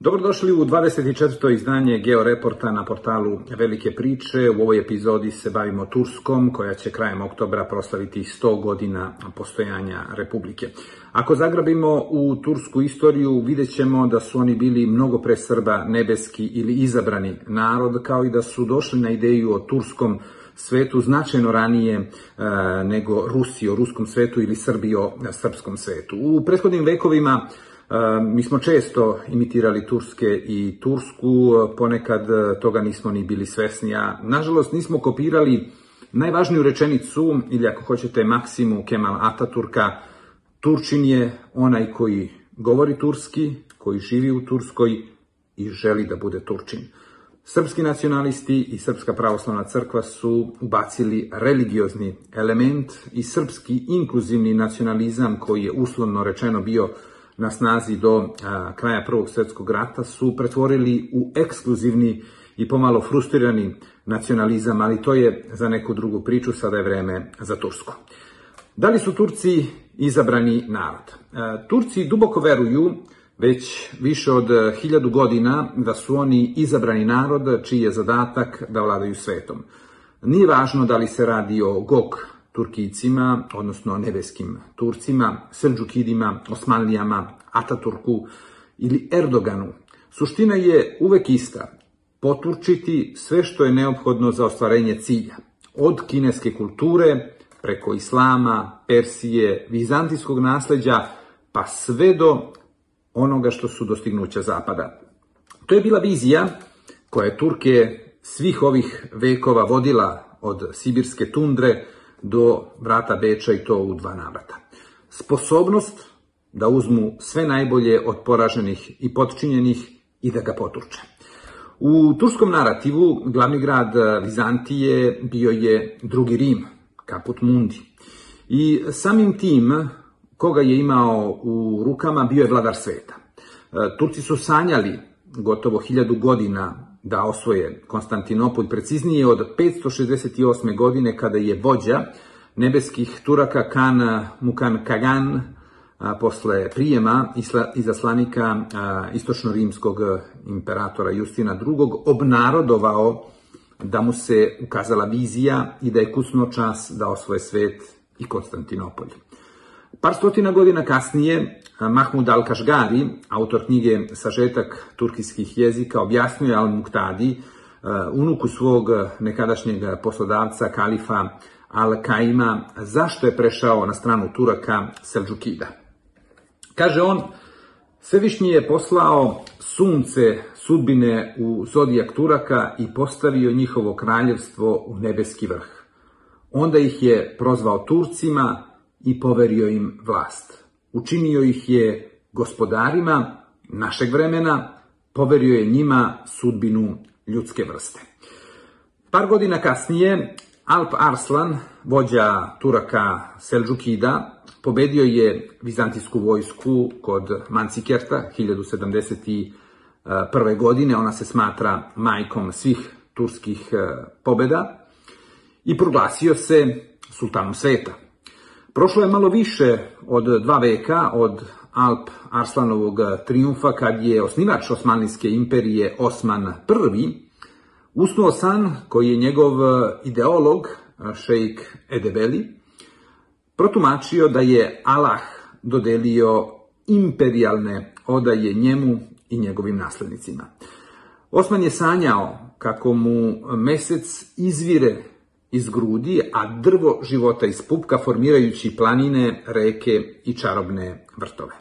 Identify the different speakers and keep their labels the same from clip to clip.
Speaker 1: Dobrodošli u 24. izdanje Georeporta na portalu Velike priče. U ovoj epizodi se bavimo Turskom, koja će krajem oktobra proslaviti 100 godina postojanja Republike. Ako zagrabimo u tursku istoriju, vidjet ćemo da su oni bili mnogo pre Srba nebeski ili izabrani narod, kao i da su došli na ideju o turskom svetu značajno ranije e, nego Rusi o ruskom svetu ili Srbi o srpskom svetu. U prethodnim vekovima Mi smo često imitirali Turske i Tursku, ponekad toga nismo ni bili svesni, a nažalost nismo kopirali najvažniju rečenicu, ili ako hoćete maksimu Kemal Ataturka, Turčin je onaj koji govori turski, koji živi u Turskoj i želi da bude Turčin. Srpski nacionalisti i Srpska pravoslavna crkva su ubacili religiozni element i srpski inkluzivni nacionalizam koji je uslovno rečeno bio na snazi do kraja Prvog svetskog rata su pretvorili u ekskluzivni i pomalo frustrirani nacionalizam, ali to je za neku drugu priču, sada je vreme za Tursku. Da li su Turci izabrani narod? Turci duboko veruju već više od hiljadu godina da su oni izabrani narod čiji je zadatak da vladaju svetom. Nije važno da li se radi o Gog Turkicima, odnosno nebeskim Turcima, Selđukidima, Osmanlijama, Ataturku ili Erdoganu. Suština je uvek ista. Poturčiti sve što je neophodno za ostvarenje cilja. Od kineske kulture, preko islama, Persije, vizantijskog nasleđa, pa sve do onoga što su dostignuća Zapada. To je bila vizija koja je Turke svih ovih vekova vodila od sibirske tundre do vrata Beča i to u dva navrata. Sposobnost da uzmu sve najbolje od poraženih i potčinjenih i da ga poturče. U turskom narativu glavni grad Vizantije bio je drugi Rim, Kaput Mundi. I samim tim, koga je imao u rukama, bio je vladar sveta. Turci su sanjali gotovo hiljadu godina da osvoje Konstantinopolj, preciznije od 568. godine kada je vođa nebeskih Turaka Kan Mukan Kagan a, posle prijema isla, izaslanika istočno-rimskog imperatora Justina II. obnarodovao da mu se ukazala vizija i da je kusno čas da osvoje svet i Konstantinopolj. Par stotina godina kasnije, Mahmud al-Kašgari, autor knjige Sažetak turkijskih jezika, objasnuje al-Muktadi, unuku svog nekadašnjeg poslodavca, kalifa al-Kaima, zašto je prešao na stranu Turaka Selđukida. Kaže on, Svevišnji je poslao sunce sudbine u zodijak Turaka i postavio njihovo kraljevstvo u nebeski vrh. Onda ih je prozvao Turcima, i poverio im vlast. Učinio ih je gospodarima našeg vremena, poverio je njima sudbinu ljudske vrste. Par godina kasnije, Alp Arslan, vođa Turaka Selđukida, pobedio je vizantijsku vojsku kod Mancikerta 1071. godine, ona se smatra majkom svih turskih pobeda, i proglasio se sultanom sveta. Prošlo je malo više od dva veka od Alp Arslanovog triumfa kad je osnivač Osmanlijske imperije Osman I usnuo san koji je njegov ideolog, šejk Edebeli, protumačio da je Allah dodelio imperialne odaje njemu i njegovim naslednicima. Osman je sanjao kako mu mesec izvire iz grudi, a drvo života iz pupka formirajući planine, reke i čarobne vrtove.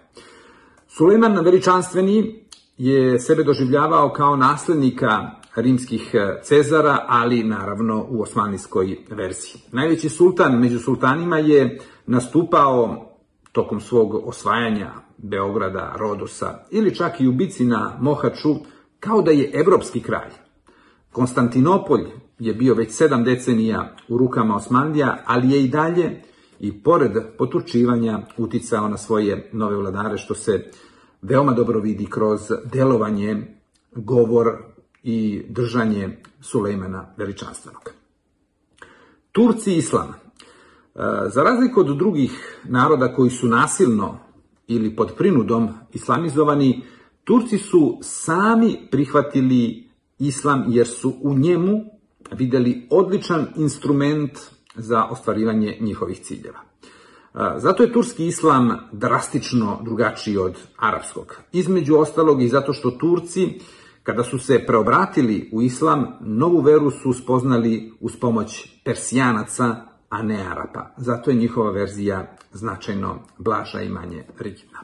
Speaker 1: Suleman veličanstveni je sebe doživljavao kao naslednika rimskih cezara, ali naravno u osmanlijskoj verziji. Najveći sultan među sultanima je nastupao tokom svog osvajanja Beograda, Rodosa ili čak i u bici na Mohaču kao da je evropski kralj. Konstantinopolj je bio već sedam decenija u rukama Osmanlija, ali je i dalje i pored poturčivanja uticao na svoje nove vladare, što se veoma dobro vidi kroz delovanje, govor i držanje Sulejmana veličanstvenog. Turci i Islam. E, za razliku od drugih naroda koji su nasilno ili pod prinudom islamizovani, Turci su sami prihvatili islam jer su u njemu videli odličan instrument za ostvarivanje njihovih ciljeva. Zato je turski islam drastično drugačiji od arapskog. Između ostalog i zato što Turci, kada su se preobratili u islam, novu veru su spoznali uz pomoć persijanaca, a ne Arapa. Zato je njihova verzija značajno blaža i manje rigidna.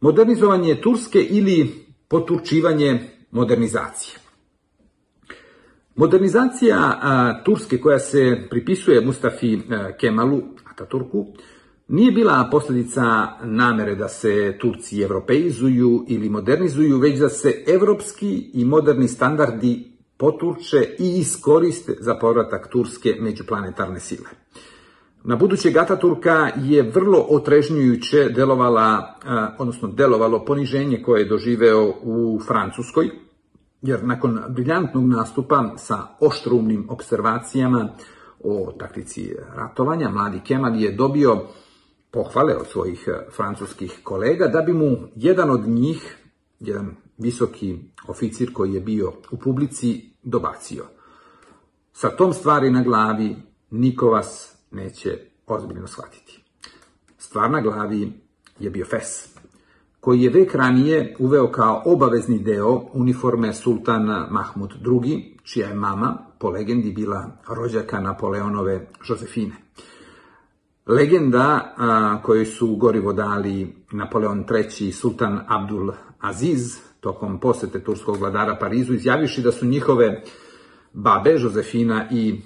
Speaker 1: Modernizovanje Turske ili poturčivanje modernizacije. Modernizacija a, Turske koja se pripisuje Mustafi a, Kemalu, Ataturku, nije bila posljedica namere da se Turci evropeizuju ili modernizuju, već da se evropski i moderni standardi poturče i iskoriste za povratak Turske međuplanetarne sile. Na budućeg Ataturka je vrlo otrežnjujuće delovala, odnosno delovalo poniženje koje je doživeo u Francuskoj, jer nakon briljantnog nastupa sa oštrumnim observacijama o taktici ratovanja, mladi Kemal je dobio pohvale od svojih francuskih kolega da bi mu jedan od njih, jedan visoki oficir koji je bio u publici, dobacio. Sa tom stvari na glavi niko vas neće ozbiljno shvatiti. Stvar na glavi je bio fes koji je vek ranije uveo kao obavezni deo uniforme sultan Mahmud II, čija je mama, po legendi, bila rođaka Napoleonove Josefine. Legenda koju su gorivo dali Napoleon III i sultan Abdul Aziz tokom posete turskog vladara Parizu, izjaviši da su njihove babe Josefina i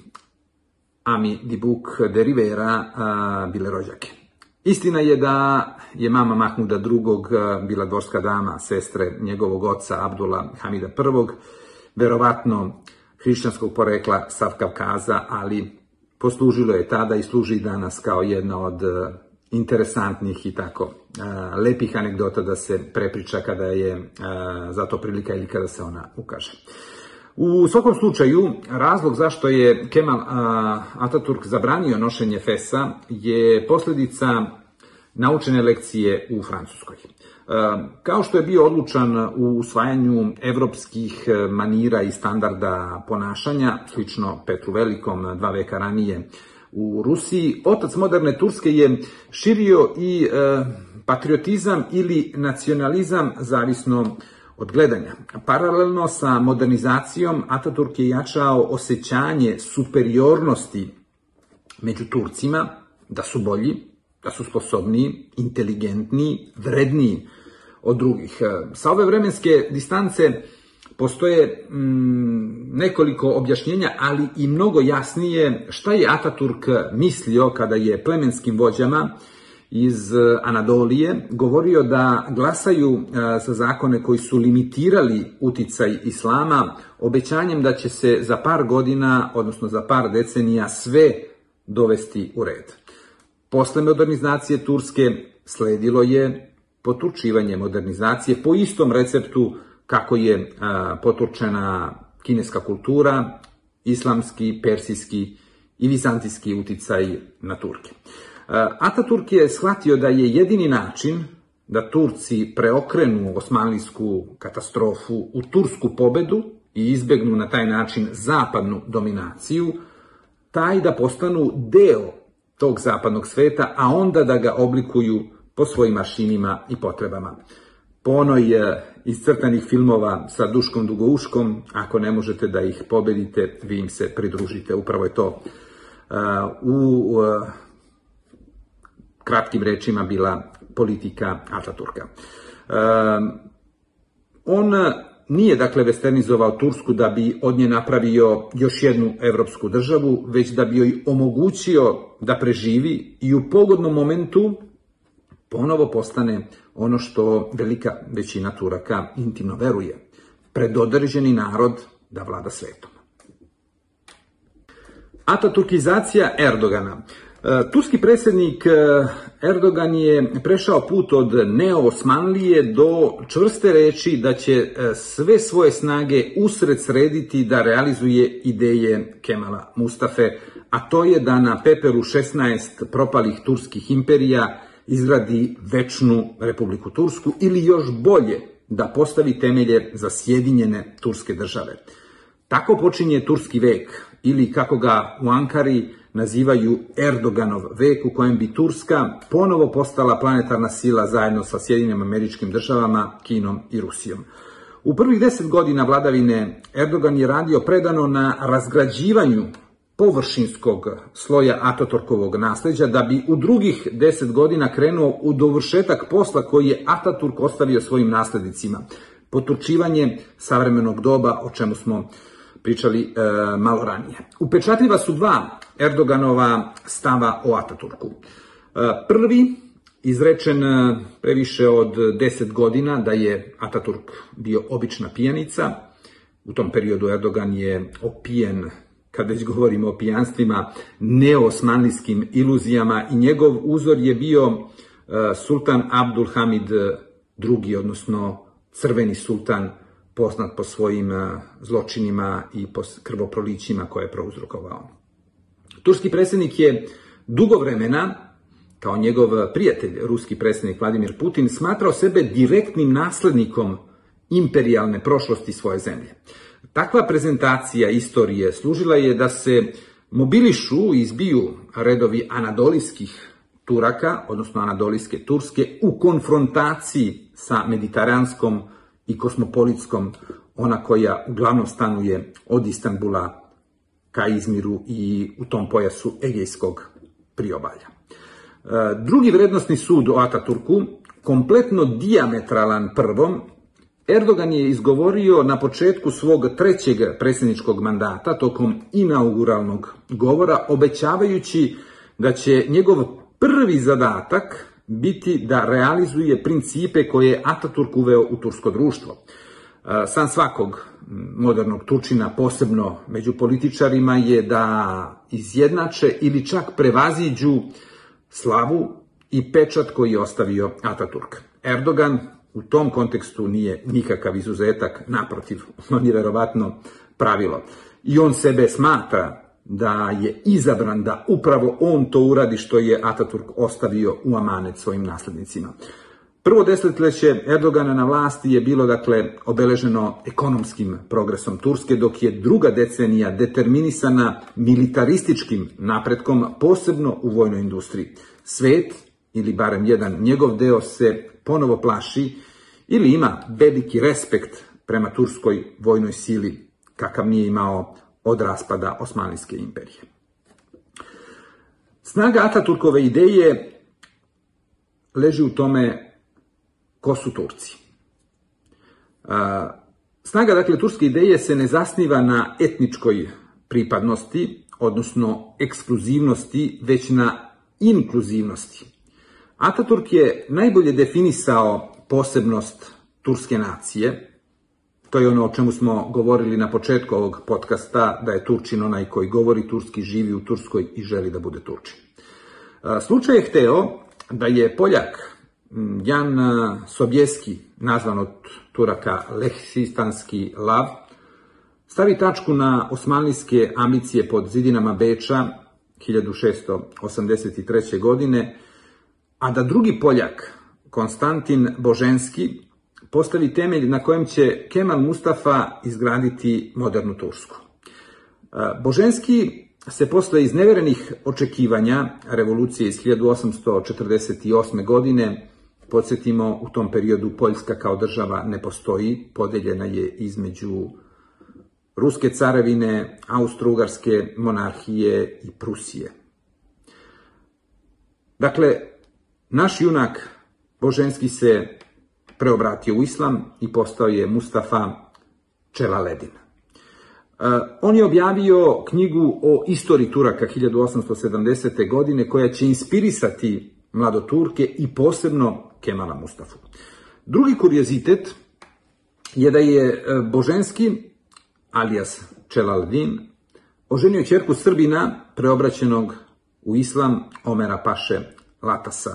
Speaker 1: Ami Dibuk de Rivera bile rođake. Istina je da je mama Mahmuda II. bila dvorska dama, sestre njegovog oca Abdula Hamida I. Verovatno hrišćanskog porekla sa Kavkaza, ali poslužilo je tada i služi danas kao jedna od interesantnih i tako lepih anegdota da se prepriča kada je za to prilika ili kada se ona ukaže. U svakom slučaju, razlog zašto je Kemal Ataturk zabranio nošenje fesa je posljedica naučene lekcije u Francuskoj. Kao što je bio odlučan u usvajanju evropskih manira i standarda ponašanja, slično Petru Velikom dva veka ranije u Rusiji, otac moderne Turske je širio i patriotizam ili nacionalizam zavisno od gledanja. Paralelno sa modernizacijom Ataturk je jačao osjećanje superiornosti među Turcima, da su bolji, da su sposobniji, inteligentniji, vredniji od drugih. Sa ove vremenske distance postoje mm, nekoliko objašnjenja, ali i mnogo jasnije šta je Ataturk mislio kada je plemenskim vođama iz e, Anadolije govorio da glasaju e, za zakone koji su limitirali uticaj islama obećanjem da će se za par godina, odnosno za par decenija sve dovesti u red. Posle modernizacije Turske sledilo je poturčivanje modernizacije po istom receptu kako je e, poturčena kineska kultura, islamski, persijski i vizantijski uticaj na Turke. Ataturk je shvatio da je jedini način da Turci preokrenu osmanlijsku katastrofu u tursku pobedu i izbegnu na taj način zapadnu dominaciju, taj da postanu deo tog zapadnog sveta, a onda da ga oblikuju po svojim mašinima i potrebama. Po onoj iscrtanih filmova sa Duškom Dugouškom, ako ne možete da ih pobedite, vi im se pridružite. Upravo je to u kratkim rečima bila politika Ataturka. On nije dakle westernizovao Tursku da bi od nje napravio još jednu evropsku državu, već da bi joj omogućio da preživi i u pogodnom momentu ponovo postane ono što velika većina Turaka intimno veruje. Predodređeni narod da vlada svetom. Ataturkizacija Erdogana. E, turski predsjednik e, Erdogan je prešao put od neosmanlije do čvrste reči da će e, sve svoje snage usred srediti da realizuje ideje Kemala Mustafe, a to je da na peperu 16 propalih turskih imperija izgradi večnu Republiku Tursku ili još bolje da postavi temelje za sjedinjene turske države. Tako počinje turski vek, ili kako ga u Ankari nazivaju Erdoganov vek u kojem bi Turska ponovo postala planetarna sila zajedno sa Sjedinim američkim državama, Kinom i Rusijom. U prvih deset godina vladavine Erdogan je radio predano na razgrađivanju površinskog sloja Ataturkovog nasleđa, da bi u drugih deset godina krenuo u dovršetak posla koji je Ataturk ostavio svojim naslednicima. Poturčivanje savremenog doba, o čemu smo pričali e, malo ranije. Upečatljiva su dva Erdoganova stava o Ataturku. E, prvi, izrečen e, previše od 10 godina da je Ataturk bio obična pijanica. U tom periodu Erdogan je opijen kad već govorimo o pijanstvima, neosmanlijskim iluzijama i njegov uzor je bio e, sultan Abdul Hamid II, odnosno crveni sultan, poznat po svojim e, zločinima i po krvoprolićima koje je prouzrokovao. Turski predsjednik je dugo vremena, kao njegov prijatelj, ruski predsjednik Vladimir Putin, smatrao sebe direktnim naslednikom imperijalne prošlosti svoje zemlje. Takva prezentacija istorije služila je da se mobilišu i izbiju redovi anadolijskih Turaka, odnosno anadolijske Turske, u konfrontaciji sa mediteranskom i kosmopolitskom, ona koja uglavnom stanuje od Istanbula ka Izmiru i u tom pojasu Egejskog priobalja. E, drugi vrednostni sud o Ataturku, kompletno diametralan prvom, Erdogan je izgovorio na početku svog trećeg predsjedničkog mandata tokom inauguralnog govora, obećavajući da će njegov prvi zadatak biti da realizuje principe koje je Ataturk uveo u tursko društvo. E, san svakog modernog Turčina, posebno među političarima, je da izjednače ili čak prevaziđu slavu i pečat koji je ostavio Ataturk. Erdogan u tom kontekstu nije nikakav izuzetak, naprotiv, on je verovatno pravilo. I on sebe smatra da je izabran da upravo on to uradi što je Ataturk ostavio u amanet svojim naslednicima. Prvo desetljeće Erdogana na vlasti je bilo dakle obeleženo ekonomskim progresom Turske, dok je druga decenija determinisana militarističkim napretkom, posebno u vojnoj industriji. Svet, ili barem jedan njegov deo, se ponovo plaši ili ima veliki respekt prema turskoj vojnoj sili, kakav nije imao od raspada Osmanlijske imperije. Snaga Ataturkove ideje leži u tome ko su Turci. Snaga, dakle, turske ideje se ne zasniva na etničkoj pripadnosti, odnosno ekskluzivnosti, već na inkluzivnosti. Ataturk je najbolje definisao posebnost turske nacije, To je ono o čemu smo govorili na početku ovog podcasta, da je Turčin onaj koji govori turski, živi u Turskoj i želi da bude Turčin. Slučaj je hteo da je Poljak Jan Sobjeski, nazvan od Turaka Lehsistanski lav, stavi tačku na osmanlijske ambicije pod zidinama Beča 1683. godine, a da drugi Poljak, Konstantin Boženski, postavi temelj na kojem će Kemal Mustafa izgraditi modernu Tursku. E, Boženski se posle izneverenih očekivanja revolucije iz 1848. godine, podsjetimo, u tom periodu Poljska kao država ne postoji, podeljena je između Ruske carevine, Austro-Ugarske monarhije i Prusije. Dakle, naš junak Boženski se preobratio u islam i postao je Mustafa Čelaledin. E, on je objavio knjigu o istoriji Turaka 1870. godine koja će inspirisati mlado Turke i posebno Kemala Mustafu. Drugi kuriozitet je da je e, Boženski, alias Čelaledin, oženio čerku Srbina preobraćenog u islam Omera Paše Latasa,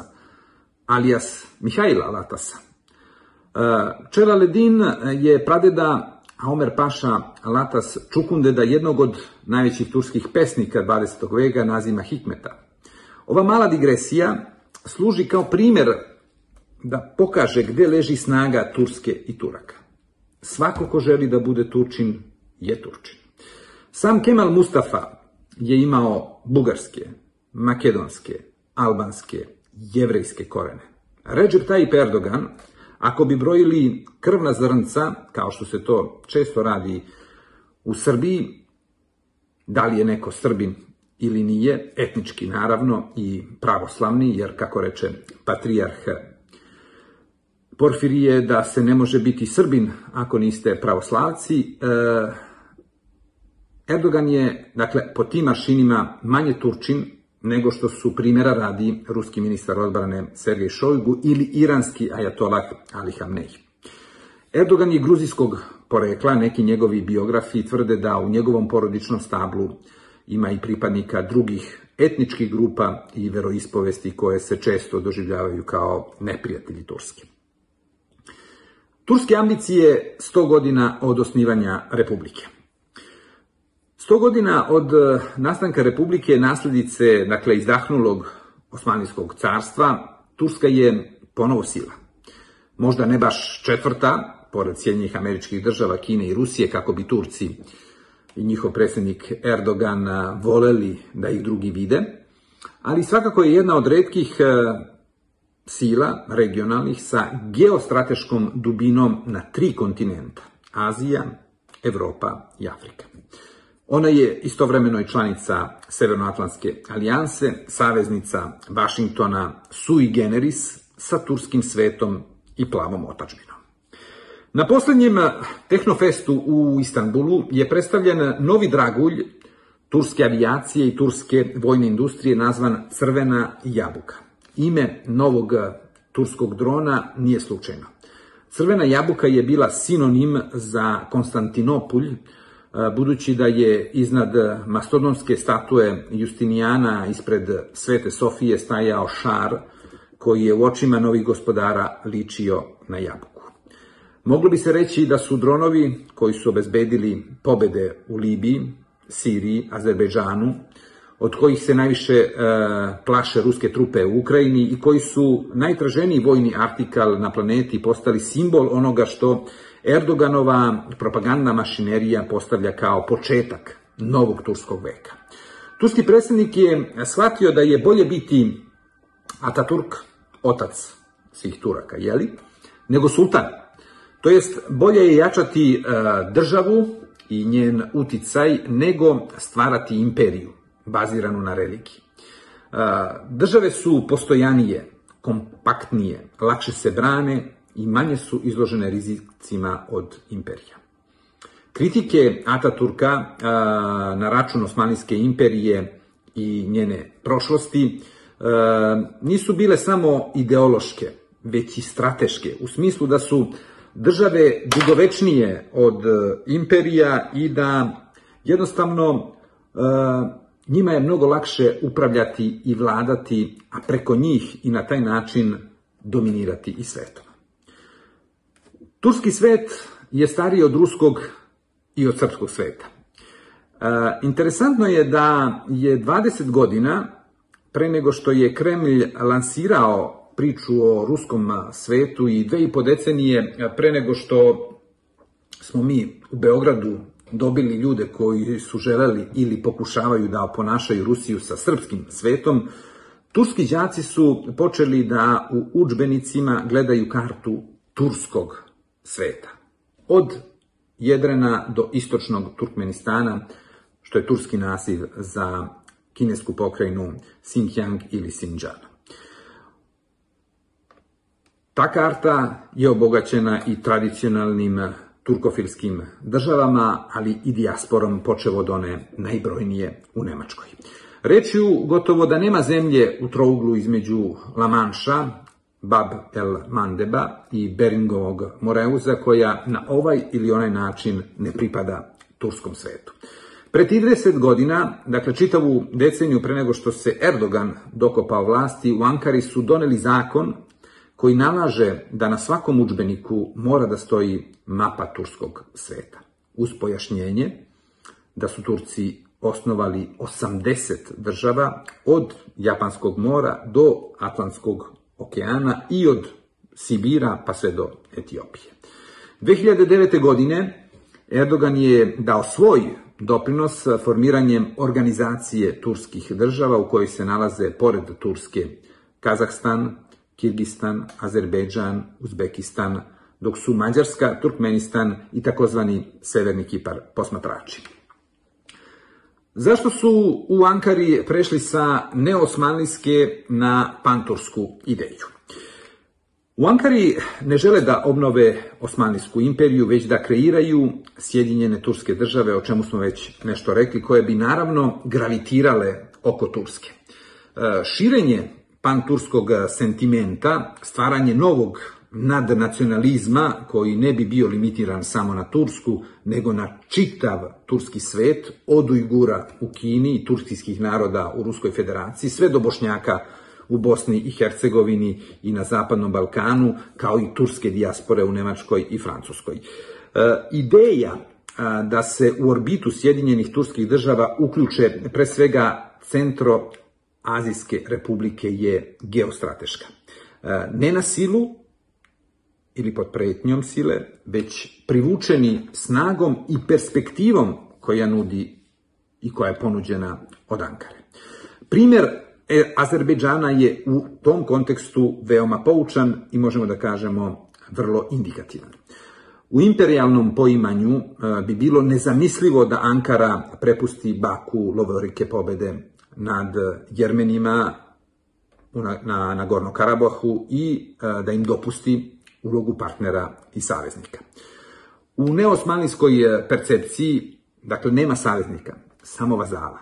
Speaker 1: alias Mihajla Latasa. Čela Ledin je pradeda Omer Paša Latas Čukundeda, jednog od najvećih turskih pesnika 20. veka, nazima Hikmeta. Ova mala digresija služi kao primer da pokaže gde leži snaga Turske i Turaka. Svako ko želi da bude Turčin, je Turčin. Sam Kemal Mustafa je imao bugarske, makedonske, albanske, jevrejske korene. Recep Tayyip Erdogan, ako bi brojili krvna zrnca, kao što se to često radi u Srbiji, da li je neko Srbin ili nije, etnički naravno i pravoslavni, jer kako reče patrijarh Porfirije da se ne može biti Srbin ako niste pravoslavci, e, Erdogan je, dakle, po tim maršinima manje Turčin nego što su primjera radi ruski ministar odbrane Sergej Šojgu ili iranski ajatolah Ali Hamnej. Erdogan je gruzijskog porekla, neki njegovi biografi tvrde da u njegovom porodičnom stablu ima i pripadnika drugih etničkih grupa i veroispovesti koje se često doživljavaju kao neprijatelji Turske. Turske ambicije 100 godina od osnivanja Republike. 100 godina od e, nastanka Republike nasledice, dakle, izdahnulog Osmanijskog carstva, Turska je ponovo sila. Možda ne baš četvrta, pored Sjednjih američkih država, Kine i Rusije, kako bi Turci i njihov predsjednik Erdogan voleli da ih drugi vide, ali svakako je jedna od redkih e, sila regionalnih sa geostrateškom dubinom na tri kontinenta, Azija, Evropa i Afrika. Ona je istovremeno i članica Severnoatlantske alijanse, saveznica Vašingtona sui generis sa turskim svetom i plavom otačbinom. Na poslednjem Tehnofestu u Istanbulu je predstavljen novi dragulj turske avijacije i turske vojne industrije nazvan Crvena jabuka. Ime novog turskog drona nije slučajno. Crvena jabuka je bila sinonim za Konstantinopulj, budući da je iznad mastodonske statue Justinijana ispred Svete Sofije stajao šar koji je u očima novih gospodara ličio na jabuku. Moglo bi se reći da su dronovi koji su obezbedili pobede u Libiji, Siriji, Azerbejdžanu, od kojih se najviše e, plaše ruske trupe u Ukrajini i koji su najtraženiji vojni artikal na planeti postali simbol onoga što Erdoganova propagandna mašinerija postavlja kao početak novog turskog veka. Turski predsednik je shvatio da je bolje biti Ataturk, otac svih Turaka, jeli, nego sultan. To jest, bolje je jačati e, državu i njen uticaj nego stvarati imperiju baziranu na religiji. E, države su postojanije, kompaktnije, lakše se brane i manje su izložene rizicima od imperija. Kritike Ataturka na račun Osmanlijske imperije i njene prošlosti nisu bile samo ideološke, već i strateške, u smislu da su države dugovečnije od imperija i da jednostavno njima je mnogo lakše upravljati i vladati, a preko njih i na taj način dominirati i svetom. Turski svet je stariji od ruskog i od srpskog sveta. E, interesantno je da je 20 godina pre nego što je Kremlj lansirao priču o ruskom svetu i dve i po decenije pre nego što smo mi u Beogradu dobili ljude koji su želeli ili pokušavaju da oponašaju Rusiju sa srpskim svetom, turski đaci su počeli da u učbenicima gledaju kartu turskog sveta. Od Jedrena do istočnog Turkmenistana, što je turski naziv za kinesku pokrajinu Xinjiang ili Xinjiang. Ta karta je obogaćena i tradicionalnim turkofilskim državama, ali i dijasporom počevo od one najbrojnije u Nemačkoj. Rečju gotovo da nema zemlje u trouglu između La Manša, Bab el Mandeba i Beringovog Moreuza koja na ovaj ili onaj način ne pripada turskom svetu. Pre 30 godina, dakle čitavu deceniju pre nego što se Erdogan dokopao vlasti, u Ankari su doneli zakon koji nalaže da na svakom učbeniku mora da stoji mapa turskog sveta. Uz pojašnjenje da su Turci osnovali 80 država od Japanskog mora do Atlantskog okeana i od Sibira pa sve do Etiopije. 2009. godine Erdogan je dao svoj doprinos formiranjem organizacije turskih država u kojoj se nalaze pored Turske Kazahstan, Kirgistan, Azerbejdžan, Uzbekistan, dok su Mađarska, Turkmenistan i takozvani Severni Kipar posmatrači. Zašto su u Ankari prešli sa neosmanlijske na pantursku ideju? U Ankari ne žele da obnove Osmanlijsku imperiju, već da kreiraju Sjedinjene turske države, o čemu smo već nešto rekli, koje bi naravno gravitirale oko Turske. E, širenje panturskog sentimenta, stvaranje novog nadnacionalizma koji ne bi bio limitiran samo na Tursku, nego na čitav turski svet, od Ujgura u Kini i turskijskih naroda u Ruskoj federaciji, sve do Bošnjaka u Bosni i Hercegovini i na Zapadnom Balkanu, kao i turske dijaspore u Nemačkoj i Francuskoj. E, ideja da se u orbitu Sjedinjenih turskih država uključe pre svega centro Azijske republike je geostrateška. E, ne na silu ili pod pretnjom sile, već privučeni snagom i perspektivom koja nudi i koja je ponuđena od Ankare. Primer e, Azerbejdžana je u tom kontekstu veoma poučan i možemo da kažemo vrlo indikativan. U imperialnom poimanju e, bi bilo nezamislivo da Ankara prepusti Baku lovorike pobede nad Jermenima na, na, na Karabahu i e, da im dopusti ulogu partnera i saveznika. U neosmanlijskoj e, percepciji, dakle, nema saveznika, samo vazala.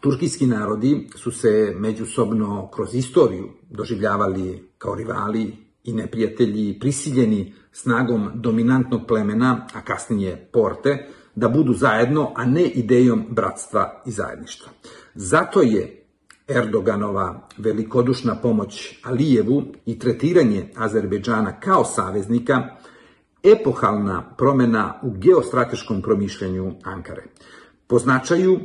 Speaker 1: Turkijski narodi su se međusobno kroz istoriju doživljavali kao rivali i neprijatelji, prisiljeni snagom dominantnog plemena, a kasnije porte, da budu zajedno, a ne idejom bratstva i zajedništva. Zato je Erdoganova velikodušna pomoć Alijevu i tretiranje Azerbejdžana kao saveznika epohalna promena u geostrateškom promišljanju Ankare. Po značaju,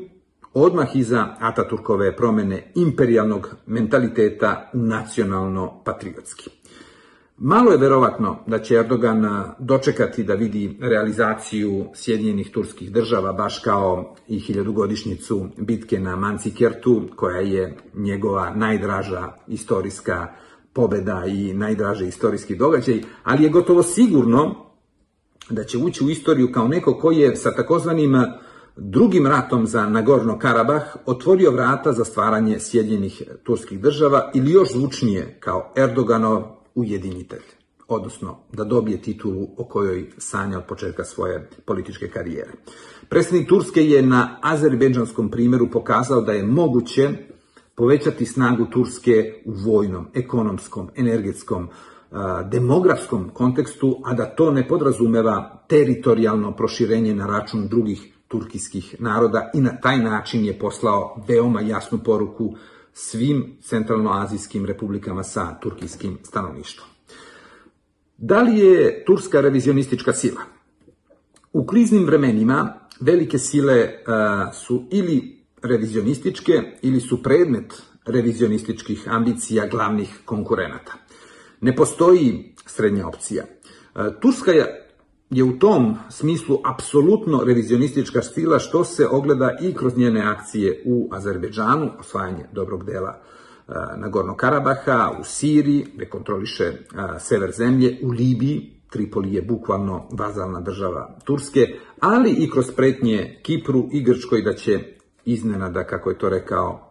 Speaker 1: odmah iza Ataturkove promene imperialnog mentaliteta u nacionalno-patriotski. Malo je verovatno da će Erdogan dočekati da vidi realizaciju Sjedinjenih turskih država, baš kao i hiljadugodišnjicu bitke na Mancikertu, koja je njegova najdraža istorijska pobeda i najdraži istorijski događaj, ali je gotovo sigurno da će ući u istoriju kao neko koji je sa takozvanim drugim ratom za Nagorno Karabah otvorio vrata za stvaranje Sjedinjenih turskih država ili još zvučnije kao Erdoganov ujedinitelj, odnosno da dobije titulu o kojoj sanja od početka svoje političke karijere. Predsednik Turske je na azerbejdžanskom primeru pokazao da je moguće povećati snagu Turske u vojnom, ekonomskom, energetskom, demografskom kontekstu, a da to ne podrazumeva teritorijalno proširenje na račun drugih turkijskih naroda i na taj način je poslao veoma jasnu poruku svim centralnoazijskim republikama sa turkijskim stanovništvom. Da li je Turska revizionistička sila? U kriznim vremenima velike sile su ili revizionističke ili su predmet revizionističkih ambicija glavnih konkurenata. Ne postoji srednja opcija. Turska je je u tom smislu apsolutno revizionistička stila što se ogleda i kroz njene akcije u Azerbejdžanu, osvajanje dobrog dela Nagorno Karabaha, u Siriji, gde kontroliše sever zemlje, u Libiji, Tripoli je bukvalno vazalna država Turske, ali i kroz pretnje Kipru i Grčkoj da će iznenada, kako je to rekao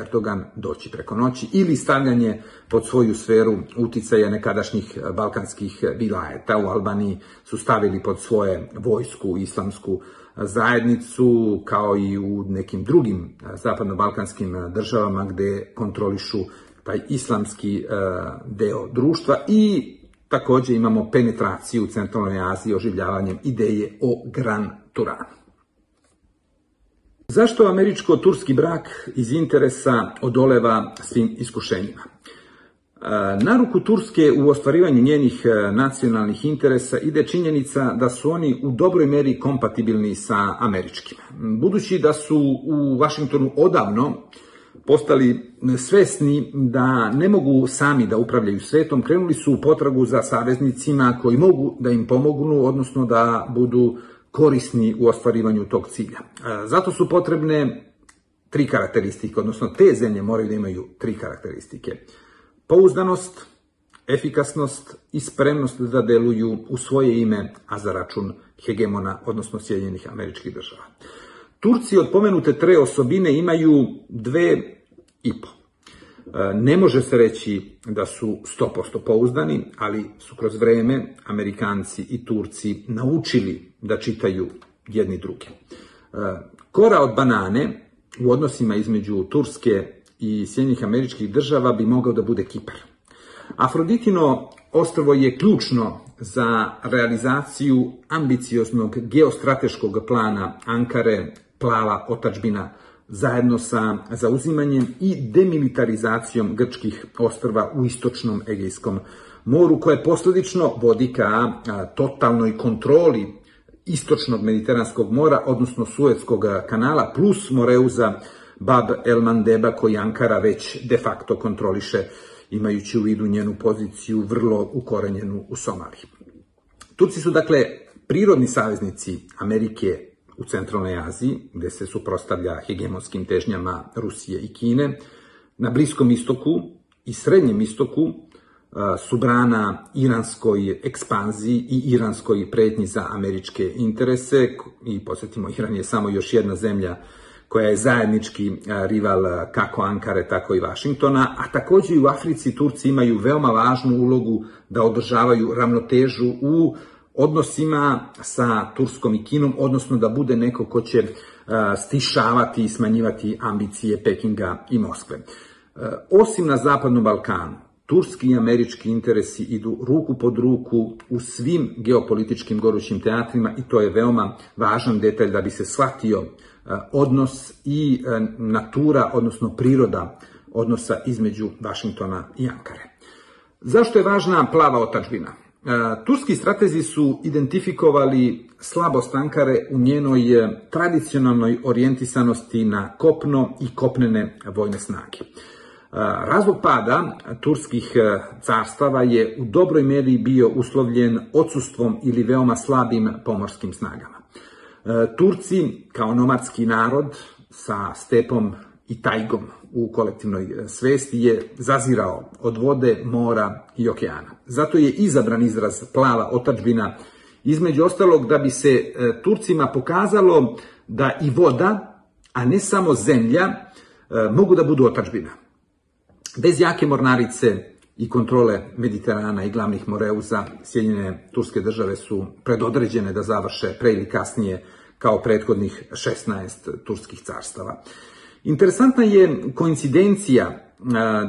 Speaker 1: Erdogan doći preko noći ili stavljanje pod svoju sferu uticaja nekadašnjih balkanskih vilajeta. U Albaniji su stavili pod svoje vojsku islamsku zajednicu, kao i u nekim drugim zapadno-balkanskim državama gde kontrolišu taj islamski deo društva i takođe imamo penetraciju u centralnoj Aziji oživljavanjem ideje o Gran Turanu. Zašto američko-turski brak iz interesa odoleva svim iskušenjima? Na ruku Turske u ostvarivanju njenih e, nacionalnih interesa ide činjenica da su oni u dobroj meri kompatibilni sa američkim. Budući da su u Vašingtonu odavno postali svesni da ne mogu sami da upravljaju svetom, krenuli su u potragu za saveznicima koji mogu da im pomognu, odnosno da budu korisni u ostvarivanju tog cilja. Zato su potrebne tri karakteristike, odnosno te zemlje moraju da imaju tri karakteristike. Pouzdanost, efikasnost i spremnost da deluju u svoje ime, a za račun hegemona, odnosno Sjedinjenih američkih država. Turci od pomenute tre osobine imaju dve i po. E, ne može se reći da su 100% pouzdani, ali su kroz vreme Amerikanci i Turci naučili da čitaju jedni druge. E, kora od banane u odnosima između Turske i Sjednjih američkih država bi mogao da bude Kipar. Afroditino ostrvo je ključno za realizaciju ambicioznog geostrateškog plana Ankare, plava otačbina, zajedno sa zauzimanjem i demilitarizacijom grčkih ostrva u istočnom Egejskom moru, koje posledično vodi ka totalnoj kontroli istočnog Mediteranskog mora, odnosno Suetskog kanala, plus Moreuza Bab el Mandeba koji Ankara već de facto kontroliše, imajući u vidu njenu poziciju vrlo ukorenjenu u Somaliji. Turci su dakle prirodni saveznici Amerike u centralnoj Aziji, gde se suprostavlja hegemonskim težnjama Rusije i Kine, na Bliskom istoku i Srednjem istoku su brana iranskoj ekspanziji i iranskoj pretnji za američke interese i posjetimo Iran je samo još jedna zemlja koja je zajednički rival kako Ankare, tako i Vašingtona, a takođe i u Africi Turci imaju veoma važnu ulogu da održavaju ravnotežu u odnosima sa Turskom i Kinom, odnosno da bude neko ko će stišavati i smanjivati ambicije Pekinga i Moskve. Osim na Zapadnom Balkanu, turski i američki interesi idu ruku pod ruku u svim geopolitičkim gorućim teatrima i to je veoma važan detalj da bi se shvatio odnos i natura, odnosno priroda odnosa između Vašingtona i Ankare. Zašto je važna plava otačbina? Turski stratezi su identifikovali slabost Ankare u njenoj tradicionalnoj orijentisanosti na kopno i kopnene vojne snage. Razlog pada turskih carstava je u dobroj meri bio uslovljen odsustvom ili veoma slabim pomorskim snagama. Turci, kao nomadski narod sa stepom i tajgom u kolektivnoj svesti je zazirao od vode, mora i okeana. Zato je izabran izraz plava otačbina, između ostalog da bi se Turcima pokazalo da i voda, a ne samo zemlja, mogu da budu otačbina. Bez jake mornarice i kontrole Mediterana i glavnih moreuza, Sjedinjene turske države su predodređene da završe pre ili kasnije kao prethodnih 16 turskih carstava. Interesantna je koincidencija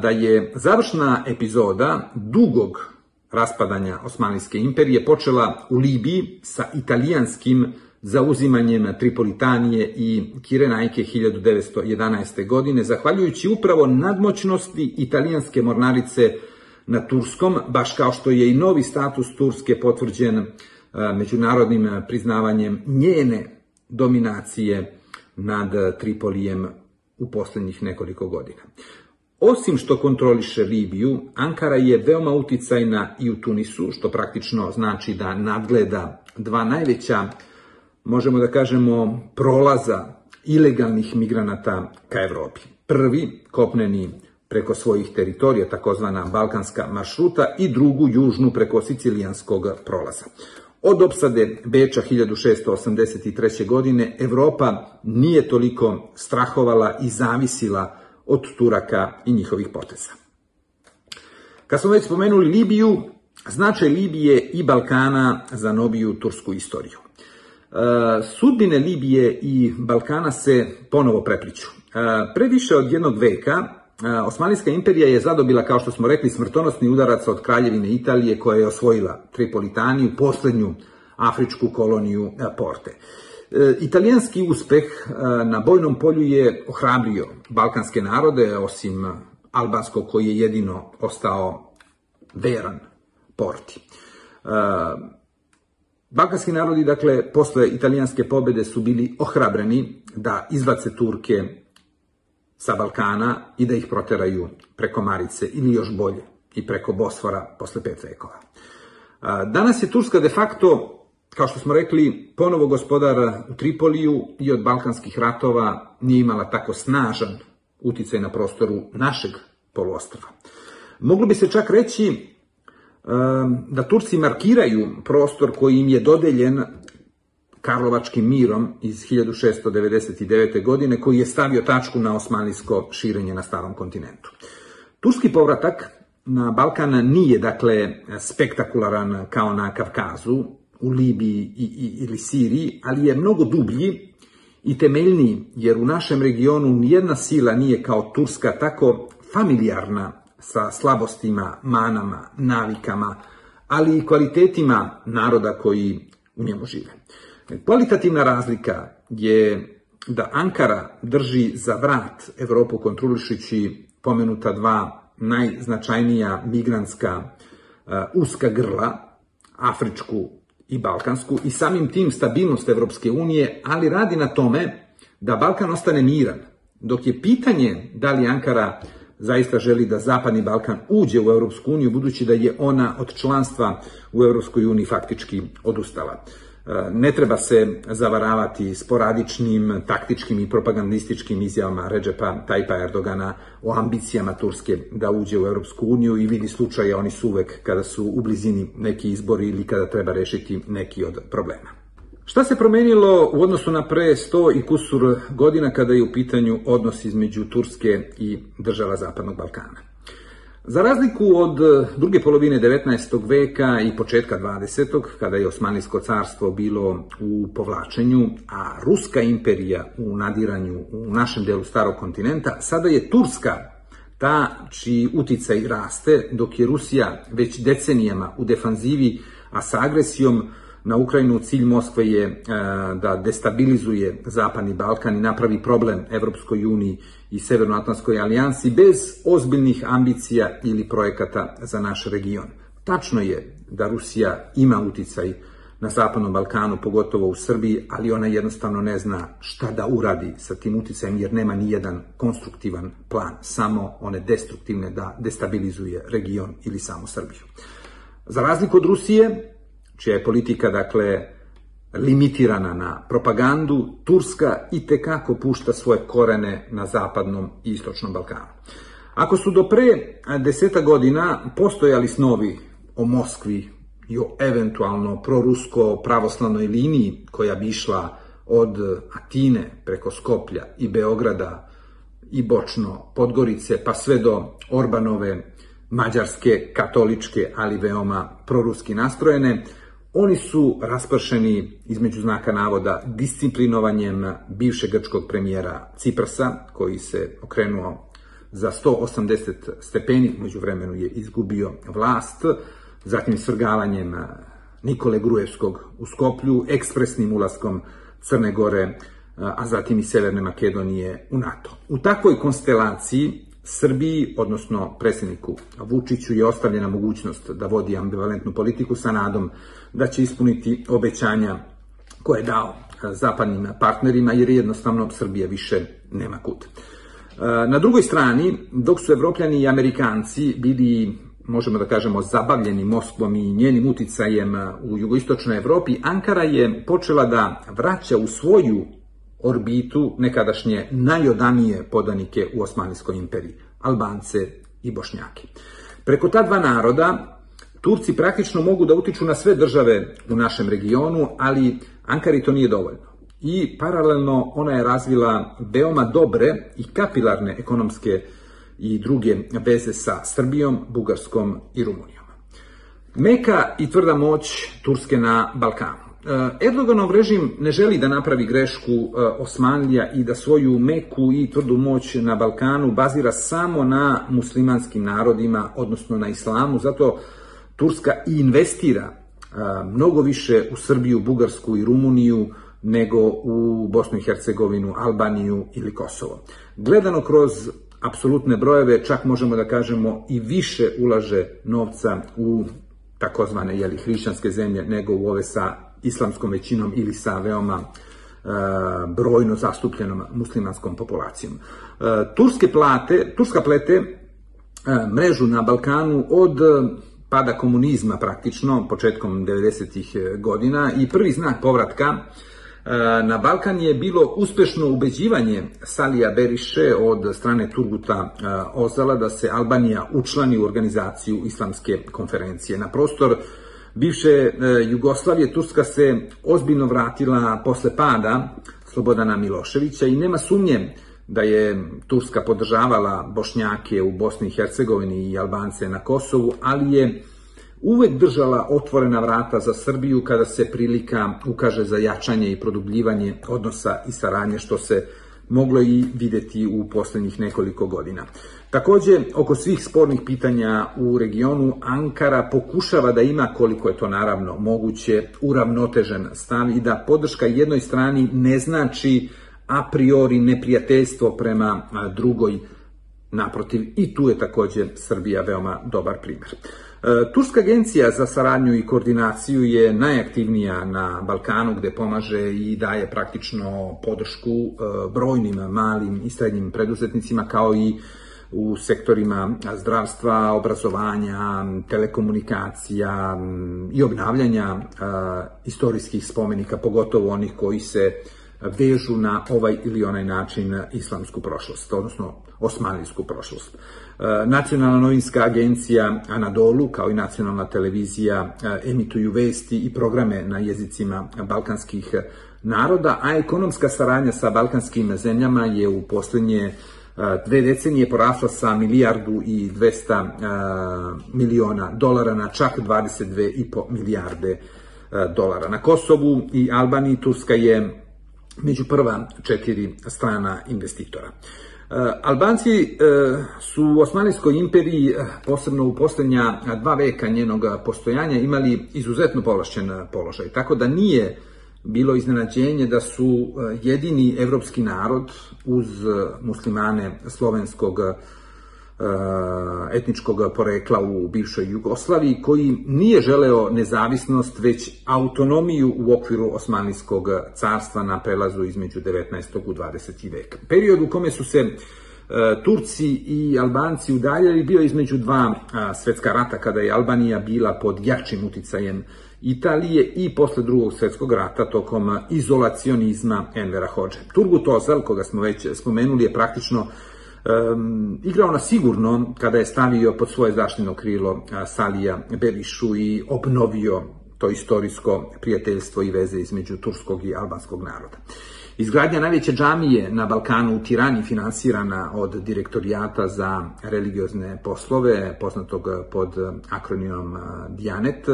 Speaker 1: da je završna epizoda dugog raspadanja Osmanlijske imperije počela u Libiji sa italijanskim zauzimanjem Tripolitanije i Kirenajke 1911. godine, zahvaljujući upravo nadmoćnosti italijanske mornarice na Turskom, baš kao što je i novi status Turske potvrđen međunarodnim priznavanjem njene dominacije nad Tripolijem u poslednjih nekoliko godina. Osim što kontroliše Libiju, Ankara je veoma uticajna i u Tunisu, što praktično znači da nadgleda dva najveća možemo da kažemo, prolaza ilegalnih migranata ka Evropi. Prvi, kopneni preko svojih teritorija, takozvana balkanska maršruta, i drugu, južnu, preko sicilijanskog prolaza. Od opsade Beča 1683. godine Evropa nije toliko strahovala i zavisila od Turaka i njihovih poteza. Kad smo već spomenuli Libiju, značaj Libije i Balkana za noviju tursku istoriju. Sudbine Libije i Balkana se ponovo prepliću. Pre više od jednog veka Osmanlijska imperija je zadobila, kao što smo rekli, smrtonosni udarac od kraljevine Italije koja je osvojila Tripolitaniju, poslednju afričku koloniju Porte. Italijanski uspeh na bojnom polju je ohrabrio balkanske narode, osim albanskog koji je jedino ostao veran Porti. Balkanski narodi, dakle, posle italijanske pobede su bili ohrabreni da izbace Turke sa Balkana i da ih proteraju preko Marice ili još bolje i preko Bosfora posle pet vekova. Danas je Turska de facto, kao što smo rekli, ponovo gospodar u Tripoliju i od balkanskih ratova nije imala tako snažan uticaj na prostoru našeg poluostrava. Moglo bi se čak reći da Turci markiraju prostor koji im je dodeljen Karlovačkim mirom iz 1699. godine koji je stavio tačku na osmanlijsko širenje na starom kontinentu. Turski povratak na Balkan nije dakle spektakularan kao na Kavkazu, u Libiji i, i, ili Siriji, ali je mnogo dublji i temeljniji, jer u našem regionu nijedna sila nije kao Turska tako familijarna sa slabostima, manama, navikama, ali i kvalitetima naroda koji u njemu žive. Kvalitativna razlika je da Ankara drži za vrat Evropu kontrolišući pomenuta dva najznačajnija migrantska uh, uska grla, afričku i balkansku, i samim tim stabilnost Evropske unije, ali radi na tome da Balkan ostane miran, dok je pitanje da li Ankara zaista želi da Zapadni Balkan uđe u Evropsku uniju, budući da je ona od članstva u Evropskoj uniji faktički odustala. Ne treba se zavaravati sporadičnim, taktičkim i propagandističkim izjavama Ređepa Tajpa Erdogana o ambicijama Turske da uđe u Europsku uniju i vidi slučaje, oni su uvek kada su u blizini neki izbori ili kada treba rešiti neki od problema. Šta se promenilo u odnosu na pre 100 i kusur godina kada je u pitanju odnos između Turske i država Zapadnog Balkana? Za razliku od druge polovine 19. veka i početka 20. kada je Osmanlijsko carstvo bilo u povlačenju, a Ruska imperija u nadiranju u našem delu starog kontinenta, sada je Turska ta čiji uticaj raste, dok je Rusija već decenijama u defanzivi, a sa agresijom na Ukrajinu cilj Moskve je e, da destabilizuje Zapadni Balkan i napravi problem Evropskoj uniji i Severnoatlantskoj alijansi bez ozbiljnih ambicija ili projekata za naš region. Tačno je da Rusija ima uticaj na Zapadnom Balkanu, pogotovo u Srbiji, ali ona jednostavno ne zna šta da uradi sa tim uticajem, jer nema ni jedan konstruktivan plan, samo one destruktivne da destabilizuje region ili samo Srbiju. Za razliku od Rusije, čija je politika, dakle, limitirana na propagandu, Turska i tekako pušta svoje korene na zapadnom i istočnom Balkanu. Ako su do pre deseta godina postojali snovi o Moskvi i o eventualno prorusko pravoslavnoj liniji koja bi išla od Atine preko Skoplja i Beograda i Bočno, Podgorice, pa sve do Orbanove, mađarske, katoličke, ali veoma proruski nastrojene, Oni su raspršeni, između znaka navoda, disciplinovanjem bivšeg grčkog premijera Ciprasa, koji se okrenuo za 180 stepeni, među vremenu je izgubio vlast, zatim svrgavanjem Nikole Grujevskog u Skoplju, ekspresnim ulaskom Crne Gore, a zatim i Severne Makedonije u NATO. U takvoj konstelaciji Srbiji, odnosno predsjedniku Vučiću, je ostavljena mogućnost da vodi ambivalentnu politiku sa nadom da će ispuniti obećanja koje je dao e, zapadnim partnerima, jer jednostavno Srbija više nema kud. E, na drugoj strani, dok su evropljani i amerikanci bili možemo da kažemo, zabavljeni Moskvom i njenim uticajem u jugoistočnoj Evropi, Ankara je počela da vraća u svoju orbitu nekadašnje najodanije podanike u Osmanlijskoj imperiji, Albance i Bošnjake. Preko ta dva naroda Turci praktično mogu da utiču na sve države u našem regionu, ali Ankari to nije dovoljno. I paralelno ona je razvila veoma dobre i kapilarne ekonomske i druge veze sa Srbijom, Bugarskom i Rumunijom. Meka i tvrda moć Turske na Balkanu. E, Erdoganov režim ne želi da napravi grešku e, Osmanlija i da svoju meku i tvrdu moć na Balkanu bazira samo na muslimanskim narodima, odnosno na islamu, zato Turska i investira mnogo više u Srbiju, Bugarsku i Rumuniju nego u Bosnu i Hercegovinu, Albaniju ili Kosovo. Gledano kroz apsolutne brojeve, čak možemo da kažemo i više ulaže novca u takozvane jeli, hrišćanske zemlje nego u ove sa islamskom većinom ili sa veoma brojno zastupljenom muslimanskom populacijom. Turske plate, Turska plete mrežu na Balkanu od pada komunizma praktično početkom 90. godina i prvi znak povratka na Balkan je bilo uspešno ubeđivanje Salija Beriše od strane Turguta Ozala da se Albanija učlani u organizaciju islamske konferencije. Na prostor bivše Jugoslavije Turska se ozbiljno vratila posle pada Slobodana Miloševića i nema sumnje da je Turska podržavala Bošnjake u Bosni i Hercegovini i Albance na Kosovu, ali je uvek držala otvorena vrata za Srbiju kada se prilika ukaže za jačanje i produbljivanje odnosa i saradnje, što se moglo i videti u poslednjih nekoliko godina. Takođe, oko svih spornih pitanja u regionu, Ankara pokušava da ima, koliko je to naravno moguće, uravnotežen stav i da podrška jednoj strani ne znači a priori neprijateljstvo prema drugoj naprotiv. I tu je takođe Srbija veoma dobar primer. E, Turska agencija za saradnju i koordinaciju je najaktivnija na Balkanu gde pomaže i daje praktično podršku e, brojnim malim i srednjim preduzetnicima kao i u sektorima zdravstva, obrazovanja, telekomunikacija i obnavljanja istorijskih spomenika, pogotovo onih koji se vežu na ovaj ili onaj način islamsku prošlost, odnosno osmanlijsku prošlost. E, Nacionalna novinska agencija Anadolu, kao i nacionalna televizija, e, emituju vesti i programe na jezicima balkanskih naroda, a ekonomska saradnja sa balkanskim zemljama je u poslednje e, dve decenije porasla sa milijardu i 200 miliona dolara na čak 22,5 milijarde dolara. Na Kosovu i Albaniji Turska je među prva četiri strana investitora. E, Albanci e, su u Osmanijskoj imperiji, e, posebno u poslednja dva veka njenog postojanja, imali izuzetno povlašćen položaj, tako da nije bilo iznenađenje da su jedini evropski narod uz muslimane slovenskog etničkog porekla u bivšoj Jugoslaviji, koji nije želeo nezavisnost, već autonomiju u okviru Osmanlijskog carstva na prelazu između 19. u 20. vek. Period u kome su se eh, Turci i Albanci udaljali bio između dva svetska rata kada je Albanija bila pod jačim uticajem Italije i posle drugog svetskog rata tokom izolacionizma Envera Hođe. Turgut Ozal, koga smo već spomenuli, je praktično um, igrao na sigurno kada je stavio pod svoje zaštitno krilo Salija Berišu i obnovio to istorijsko prijateljstvo i veze između turskog i albanskog naroda. Izgradnja najveće džamije na Balkanu u Tirani finansirana od direktorijata za religiozne poslove, poznatog pod akronimom Dianet,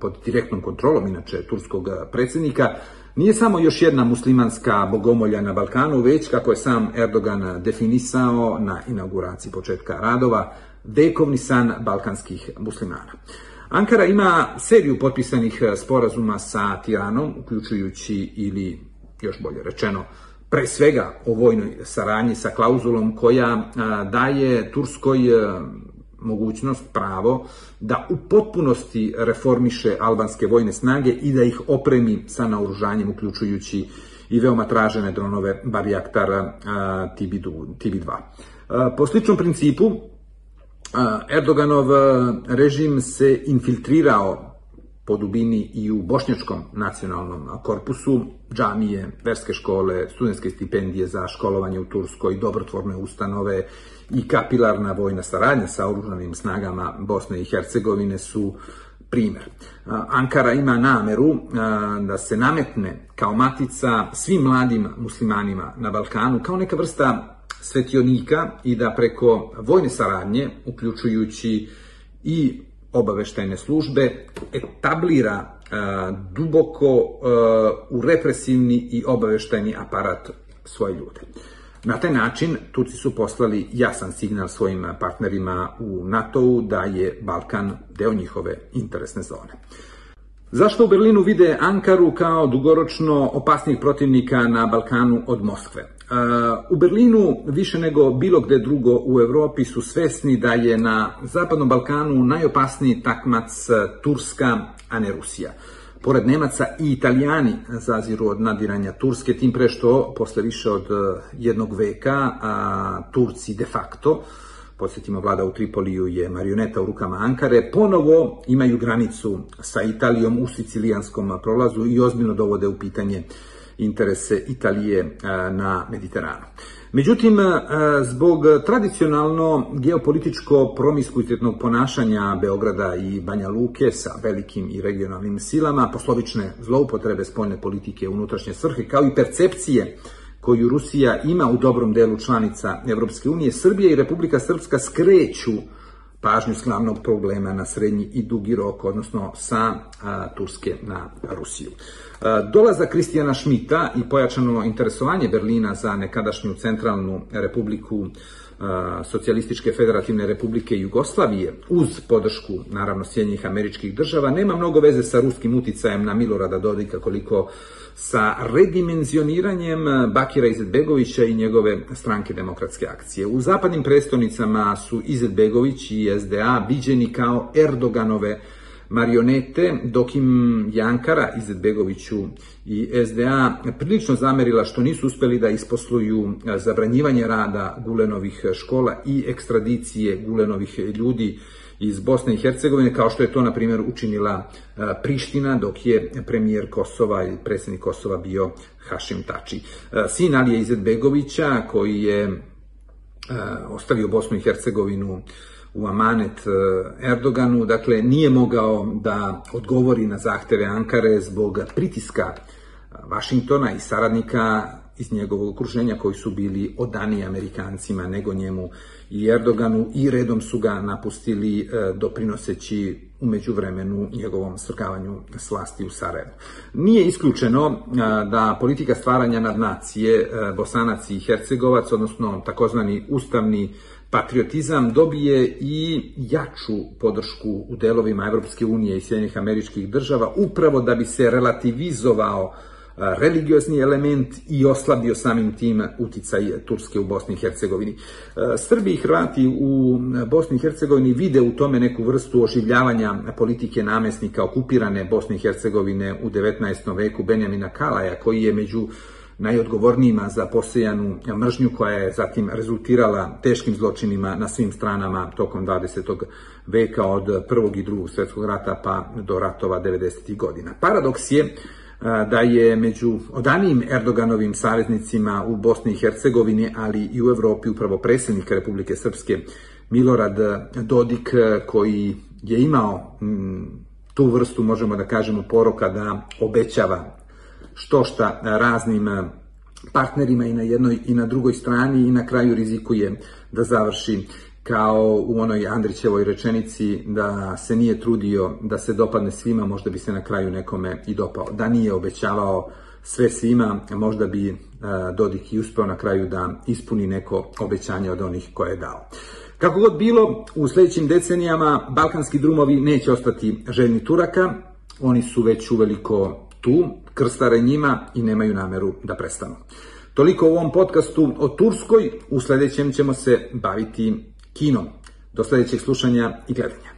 Speaker 1: pod direktnom kontrolom inače turskog predsednika, nije samo još jedna muslimanska bogomolja na Balkanu, već, kako je sam Erdogan definisao na inauguraciji početka radova, vekovni san balkanskih muslimana. Ankara ima seriju potpisanih sporazuma sa Tiranom, uključujući ili, još bolje rečeno, pre svega o vojnoj saradnji sa klauzulom koja daje Turskoj mogućnost, pravo da u potpunosti reformiše albanske vojne snage i da ih opremi sa naoružanjem, uključujući i veoma tražene dronove Barjaktar TB2. Po sličnom principu, Erdoganov režim se infiltrirao po dubini i u bošnjačkom nacionalnom korpusu, džamije, verske škole, studentske stipendije za školovanje u Turskoj, dobrotvorne ustanove i kapilarna vojna saradnja sa oružanim snagama Bosne i Hercegovine su primer. Ankara ima nameru da se nametne kao matica svim mladim muslimanima na Balkanu kao neka vrsta svetionika i da preko vojne saradnje, uključujući i obaveštajne službe, etablira duboko u represivni i obaveštajni aparat svoje ljude. Na taj način Turci su poslali jasan signal svojim partnerima u NATO-u da je Balkan deo njihove interesne zone. Zašto u Berlinu vide Ankaru kao dugoročno opasnijeg protivnika na Balkanu od Moskve? U Berlinu više nego bilo gde drugo u Evropi su svesni da je na Zapadnom Balkanu najopasniji takmac Turska, a ne Rusija. Pored Nemaca i Italijani zaziru od nadiranja Turske, tim pre što posle više od jednog veka a, Turci de facto podsjetimo, vlada u Tripoliju je marioneta u rukama Ankare, ponovo imaju granicu sa Italijom u sicilijanskom prolazu i ozbiljno dovode u pitanje interese Italije na Mediteranu. Međutim, zbog tradicionalno geopolitičko promiskuitetnog ponašanja Beograda i Banja Luke sa velikim i regionalnim silama, poslovične zloupotrebe spoljne politike unutrašnje svrhe, kao i percepcije koju Rusija ima u dobrom delu članica Evropske unije, Srbija i Republika Srpska skreću pažnju s glavnog problema na srednji i dugi rok, odnosno sa Turske na Rusiju. Dolaza Kristijana Šmita i pojačano interesovanje Berlina za nekadašnju centralnu republiku Socijalističke federativne republike Jugoslavije uz podršku naravno Sjednjih američkih država nema mnogo veze sa ruskim uticajem na Milorada Dodika koliko sa redimenzioniranjem Bakira Izetbegovića i njegove stranke demokratske akcije. U zapadnim prestonicama su Izetbegović i SDA viđeni kao Erdoganove marionete, dok im Jankara Izetbegoviću i SDA prilično zamerila što nisu uspeli da isposluju zabranjivanje rada Gulenovih škola i ekstradicije Gulenovih ljudi iz Bosne i Hercegovine, kao što je to, na primjer, učinila Priština, dok je premijer Kosova i predsjednik Kosova bio Hašim Tači. Sin Alije Izetbegovića, koji je ostavio Bosnu i Hercegovinu u amanet Erdoganu, dakle nije mogao da odgovori na zahteve Ankare zbog pritiska Vašingtona i saradnika iz njegovog okruženja koji su bili odaniji Amerikancima nego njemu i Erdoganu i redom su ga napustili e, doprinoseći umeđu vremenu njegovom svrkavanju s vlasti u Sarajevu. Nije isključeno e, da politika stvaranja nad nacije e, Bosanac i Hercegovac, odnosno takozvani ustavni patriotizam dobije i jaču podršku u delovima Evropske unije i Sjedinjenih američkih država upravo da bi se relativizovao religiozni element i oslabio samim tim uticaj Turske u Bosni i Hercegovini. Srbi i Hrvati u Bosni i Hercegovini vide u tome neku vrstu oživljavanja politike namesnika okupirane Bosne i Hercegovine u 19. veku Benjamina Kalaja, koji je među najodgovornijima za posejanu mržnju koja je zatim rezultirala teškim zločinima na svim stranama tokom 20. veka od prvog i drugog svetskog rata pa do ratova 90. godina. Paradoks je da je među odanijim Erdoganovim saveznicima u Bosni i Hercegovini, ali i u Evropi upravo predsjednik Republike Srpske Milorad Dodik, koji je imao tu vrstu, možemo da kažemo, poroka da obećava što šta raznim partnerima i na jednoj i na drugoj strani i na kraju rizikuje da završi kao u onoj Andrićevoj rečenici da se nije trudio da se dopadne svima, možda bi se na kraju nekome i dopao. Da nije obećavao sve svima, možda bi Dodik i uspeo na kraju da ispuni neko obećanje od onih koje je dao. Kako god bilo, u sledećim decenijama balkanski drumovi neće ostati željni Turaka, oni su već uveliko tu, krstare njima i nemaju nameru da prestanu. Toliko u ovom podcastu o Turskoj, u sledećem ćemo se baviti kinom. Do sledećeg slušanja i gledanja.